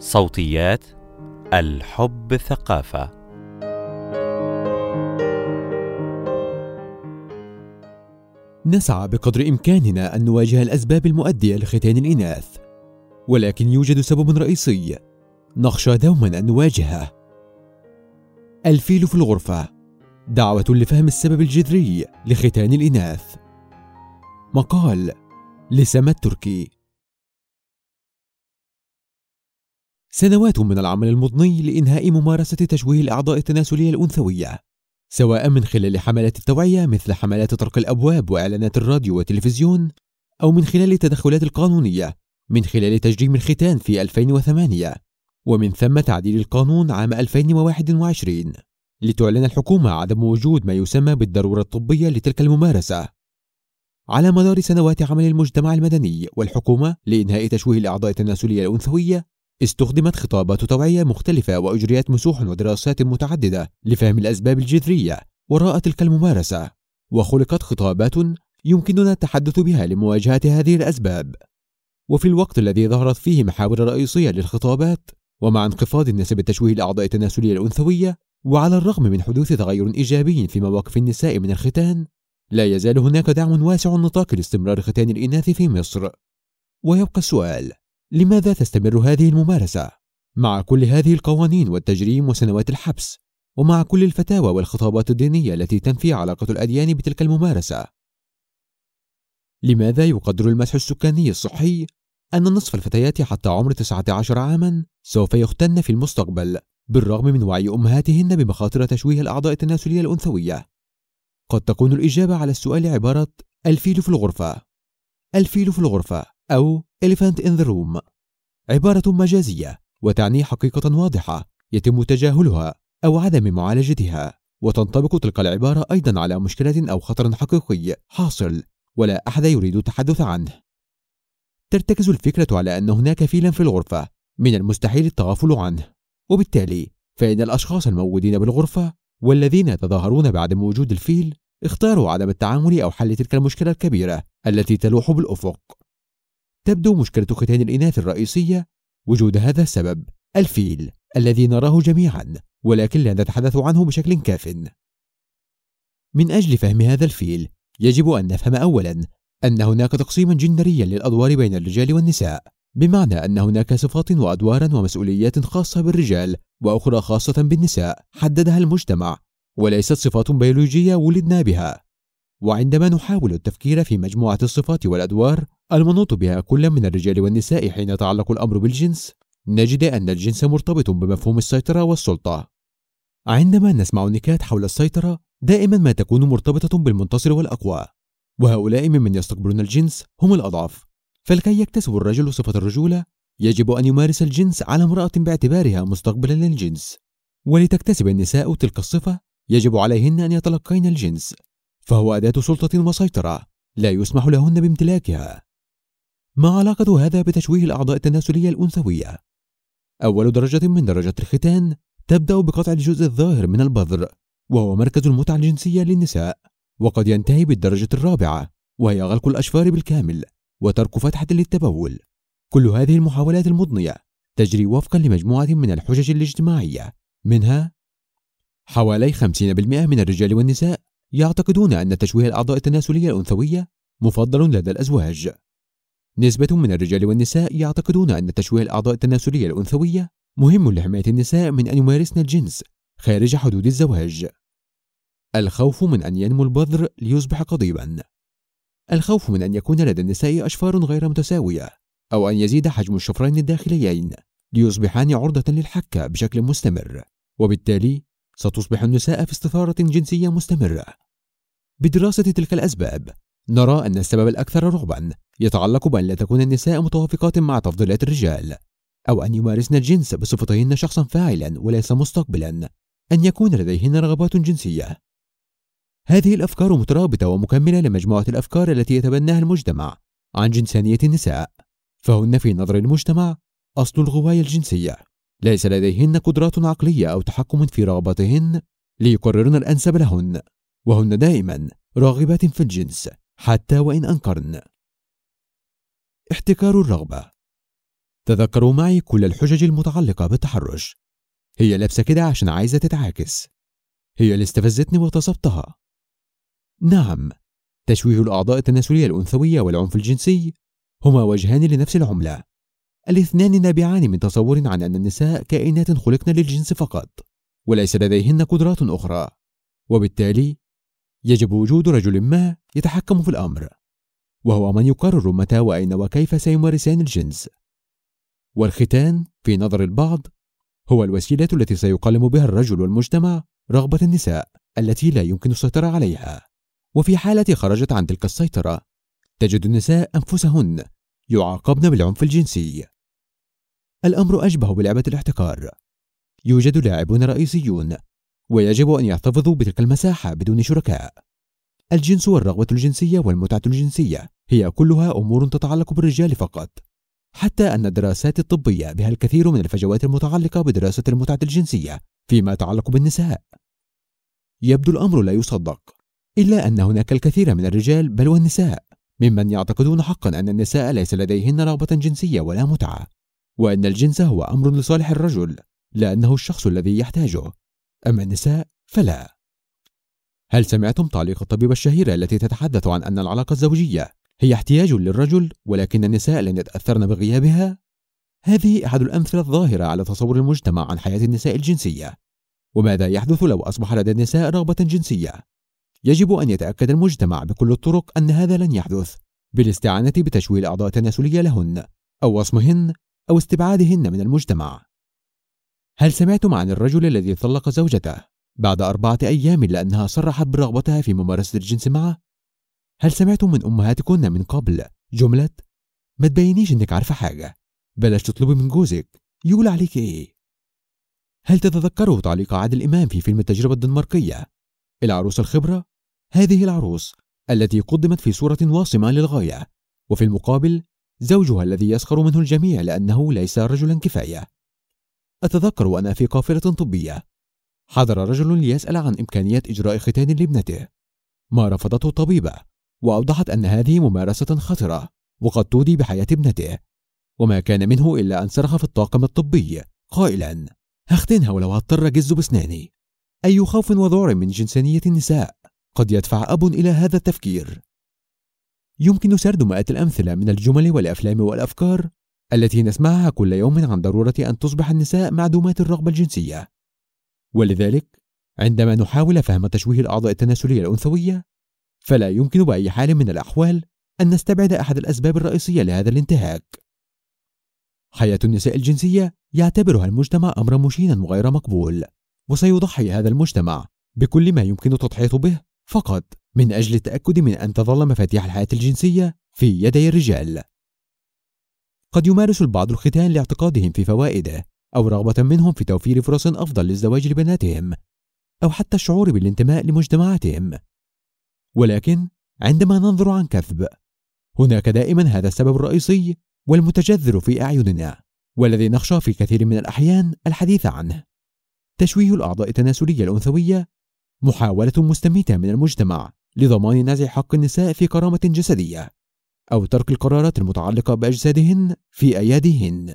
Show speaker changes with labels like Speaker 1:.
Speaker 1: صوتيات الحب ثقافة.
Speaker 2: نسعى بقدر إمكاننا أن نواجه الأسباب المؤدية لختان الإناث ولكن يوجد سبب رئيسي نخشى دوما أن نواجهه. الفيل في الغرفة دعوة لفهم السبب الجذري لختان الإناث. مقال لسما التركي. سنوات من العمل المضني لإنهاء ممارسة تشويه الأعضاء التناسلية الأنثوية سواء من خلال حملات التوعية مثل حملات طرق الأبواب وإعلانات الراديو والتلفزيون أو من خلال التدخلات القانونية من خلال تجريم الختان في 2008 ومن ثم تعديل القانون عام 2021 لتعلن الحكومة عدم وجود ما يسمى بالضرورة الطبية لتلك الممارسة. على مدار سنوات عمل المجتمع المدني والحكومة لإنهاء تشويه الأعضاء التناسلية الأنثوية استخدمت خطابات توعية مختلفة وأجريت مسوح ودراسات متعددة لفهم الأسباب الجذرية وراء تلك الممارسة وخلقت خطابات يمكننا التحدث بها لمواجهة هذه الأسباب. وفي الوقت الذي ظهرت فيه محاور رئيسية للخطابات ومع انخفاض نسب تشويه الأعضاء التناسلية الأنثوية وعلى الرغم من حدوث تغير إيجابي في مواقف النساء من الختان لا يزال هناك دعم واسع النطاق لاستمرار ختان الإناث في مصر. ويبقى السؤال لماذا تستمر هذه الممارسة؟ مع كل هذه القوانين والتجريم وسنوات الحبس ومع كل الفتاوى والخطابات الدينية التي تنفي علاقة الأديان بتلك الممارسة لماذا يقدر المسح السكاني الصحي أن نصف الفتيات حتى عمر 19 عاما سوف يختن في المستقبل بالرغم من وعي أمهاتهن بمخاطر تشويه الأعضاء التناسلية الأنثوية قد تكون الإجابة على السؤال عبارة الفيل في الغرفة الفيل في الغرفة أو Elephant in the Room. عبارة مجازية وتعني حقيقة واضحة يتم تجاهلها أو عدم معالجتها وتنطبق تلك العبارة أيضا على مشكلة أو خطر حقيقي حاصل ولا أحد يريد التحدث عنه. ترتكز الفكرة على أن هناك فيلا في الغرفة من المستحيل التغافل عنه وبالتالي فإن الأشخاص الموجودين بالغرفة والذين يتظاهرون بعدم وجود الفيل اختاروا عدم التعامل أو حل تلك المشكلة الكبيرة التي تلوح بالأفق. تبدو مشكلة ختان الإناث الرئيسية وجود هذا السبب الفيل الذي نراه جميعا ولكن لا نتحدث عنه بشكل كاف. من أجل فهم هذا الفيل يجب أن نفهم أولا أن هناك تقسيما جندريا للأدوار بين الرجال والنساء بمعنى أن هناك صفات وأدوارا ومسؤوليات خاصة بالرجال وأخرى خاصة بالنساء حددها المجتمع وليست صفات بيولوجية ولدنا بها. وعندما نحاول التفكير في مجموعة الصفات والأدوار المنوط بها كل من الرجال والنساء حين يتعلق الأمر بالجنس نجد أن الجنس مرتبط بمفهوم السيطرة والسلطة. عندما نسمع النكات حول السيطرة دائما ما تكون مرتبطة بالمنتصر والأقوى وهؤلاء ممن يستقبلون الجنس هم الأضعف. فلكي يكتسب الرجل صفة الرجولة يجب أن يمارس الجنس على امرأة باعتبارها مستقبلا للجنس. ولتكتسب النساء تلك الصفة يجب عليهن أن يتلقين الجنس. فهو أداة سلطة وسيطرة لا يسمح لهن بامتلاكها. ما علاقة هذا بتشويه الأعضاء التناسلية الأنثوية؟ أول درجة من درجات الختان تبدأ بقطع الجزء الظاهر من البذر وهو مركز المتعة الجنسية للنساء وقد ينتهي بالدرجة الرابعة وهي غلق الأشفار بالكامل وترك فتحة للتبول. كل هذه المحاولات المضنية تجري وفقا لمجموعة من الحجج الاجتماعية منها حوالي 50% من الرجال والنساء. يعتقدون أن تشويه الأعضاء التناسلية الأنثوية مفضل لدى الأزواج. نسبة من الرجال والنساء يعتقدون أن تشويه الأعضاء التناسلية الأنثوية مهم لحماية النساء من أن يمارسن الجنس خارج حدود الزواج. الخوف من أن ينمو البذر ليصبح قضيبا. الخوف من أن يكون لدى النساء أشفار غير متساوية أو أن يزيد حجم الشفرين الداخليين ليصبحان عرضة للحكة بشكل مستمر وبالتالي ستصبح النساء في استثارة جنسية مستمرة. بدراسة تلك الأسباب نرى أن السبب الأكثر رغبا يتعلق بأن لا تكون النساء متوافقات مع تفضيلات الرجال أو أن يمارسن الجنس بصفتهن شخصا فاعلا وليس مستقبلا أن يكون لديهن رغبات جنسية. هذه الأفكار مترابطة ومكملة لمجموعة الأفكار التي يتبناها المجتمع عن جنسانية النساء فهن في نظر المجتمع أصل الغواية الجنسية. ليس لديهن قدرات عقلية أو تحكم في رغباتهن ليقررن الأنسب لهن وهن دائما راغبات في الجنس حتى وإن أنكرن. احتكار الرغبة. تذكروا معي كل الحجج المتعلقة بالتحرش. هي لابسة كده عشان عايزة تتعاكس. هي اللي استفزتني واغتصبتها نعم تشويه الأعضاء التناسلية الأنثوية والعنف الجنسي هما وجهان لنفس العملة. الاثنان نابعان من تصور عن أن النساء كائنات خلقن للجنس فقط وليس لديهن قدرات أخرى. وبالتالي يجب وجود رجل ما يتحكم في الأمر وهو من يقرر متى وأين وكيف سيمارسان الجنس. والختان في نظر البعض هو الوسيلة التي سيقلم بها الرجل والمجتمع رغبة النساء التي لا يمكن السيطرة عليها. وفي حالة خرجت عن تلك السيطرة تجد النساء أنفسهن يعاقبن بالعنف الجنسي. الأمر أشبه بلعبة الاحتكار. يوجد لاعبون رئيسيون ويجب أن يحتفظوا بتلك المساحة بدون شركاء. الجنس والرغبة الجنسية والمتعة الجنسية هي كلها أمور تتعلق بالرجال فقط. حتى أن الدراسات الطبية بها الكثير من الفجوات المتعلقة بدراسة المتعة الجنسية فيما يتعلق بالنساء. يبدو الأمر لا يصدق إلا أن هناك الكثير من الرجال بل والنساء ممن يعتقدون حقا أن النساء ليس لديهن رغبة جنسية ولا متعة. وأن الجنس هو أمر لصالح الرجل لأنه الشخص الذي يحتاجه أما النساء فلا هل سمعتم تعليق الطبيبة الشهيرة التي تتحدث عن أن العلاقة الزوجية هي احتياج للرجل ولكن النساء لن يتأثرن بغيابها؟ هذه أحد الأمثلة الظاهرة على تصور المجتمع عن حياة النساء الجنسية وماذا يحدث لو أصبح لدى النساء رغبة جنسية؟ يجب أن يتأكد المجتمع بكل الطرق أن هذا لن يحدث بالاستعانة بتشويه الأعضاء التناسلية لهن أو وصمهن أو استبعادهن من المجتمع هل سمعتم عن الرجل الذي طلق زوجته بعد أربعة أيام لأنها صرحت برغبتها في ممارسة الجنس معه؟ هل سمعتم من أمهاتكن من قبل جملة ما تبينيش إنك عارفة حاجة بلاش تطلبي من جوزك يقول عليك إيه؟ هل تتذكروا تعليق عادل إمام في فيلم التجربة الدنماركية العروس الخبرة هذه العروس التي قدمت في صورة واصمة للغاية وفي المقابل زوجها الذي يسخر منه الجميع لأنه ليس رجلا كفاية. أتذكر وأنا في قافلة طبية. حضر رجل ليسأل عن إمكانية إجراء ختان لابنته. ما رفضته الطبيبة وأوضحت أن هذه ممارسة خطرة وقد تودي بحياة ابنته. وما كان منه إلا أن صرخ في الطاقم الطبي قائلا هختنها ولو هضطر أجز بسناني. أي خوف وذعر من جنسانية النساء؟ قد يدفع أب إلى هذا التفكير. يمكن سرد مئات الأمثلة من الجمل والأفلام والأفكار التي نسمعها كل يوم عن ضرورة أن تصبح النساء معدومات الرغبة الجنسية. ولذلك عندما نحاول فهم تشويه الأعضاء التناسلية الأنثوية فلا يمكن بأي حال من الأحوال أن نستبعد أحد الأسباب الرئيسية لهذا الانتهاك. حياة النساء الجنسية يعتبرها المجتمع أمرا مشينا وغير مقبول وسيضحي هذا المجتمع بكل ما يمكن التضحية به فقط. من أجل التأكد من أن تظل مفاتيح الحياة الجنسية في يدي الرجال. قد يمارس البعض الختان لاعتقادهم في فوائده أو رغبة منهم في توفير فرص أفضل للزواج لبناتهم أو حتى الشعور بالانتماء لمجتمعاتهم. ولكن عندما ننظر عن كثب هناك دائما هذا السبب الرئيسي والمتجذر في أعيننا والذي نخشى في كثير من الأحيان الحديث عنه. تشويه الأعضاء التناسلية الأنثوية محاولة مستميتة من المجتمع لضمان نزع حق النساء في كرامة جسدية أو ترك القرارات المتعلقة بأجسادهن في أياديهن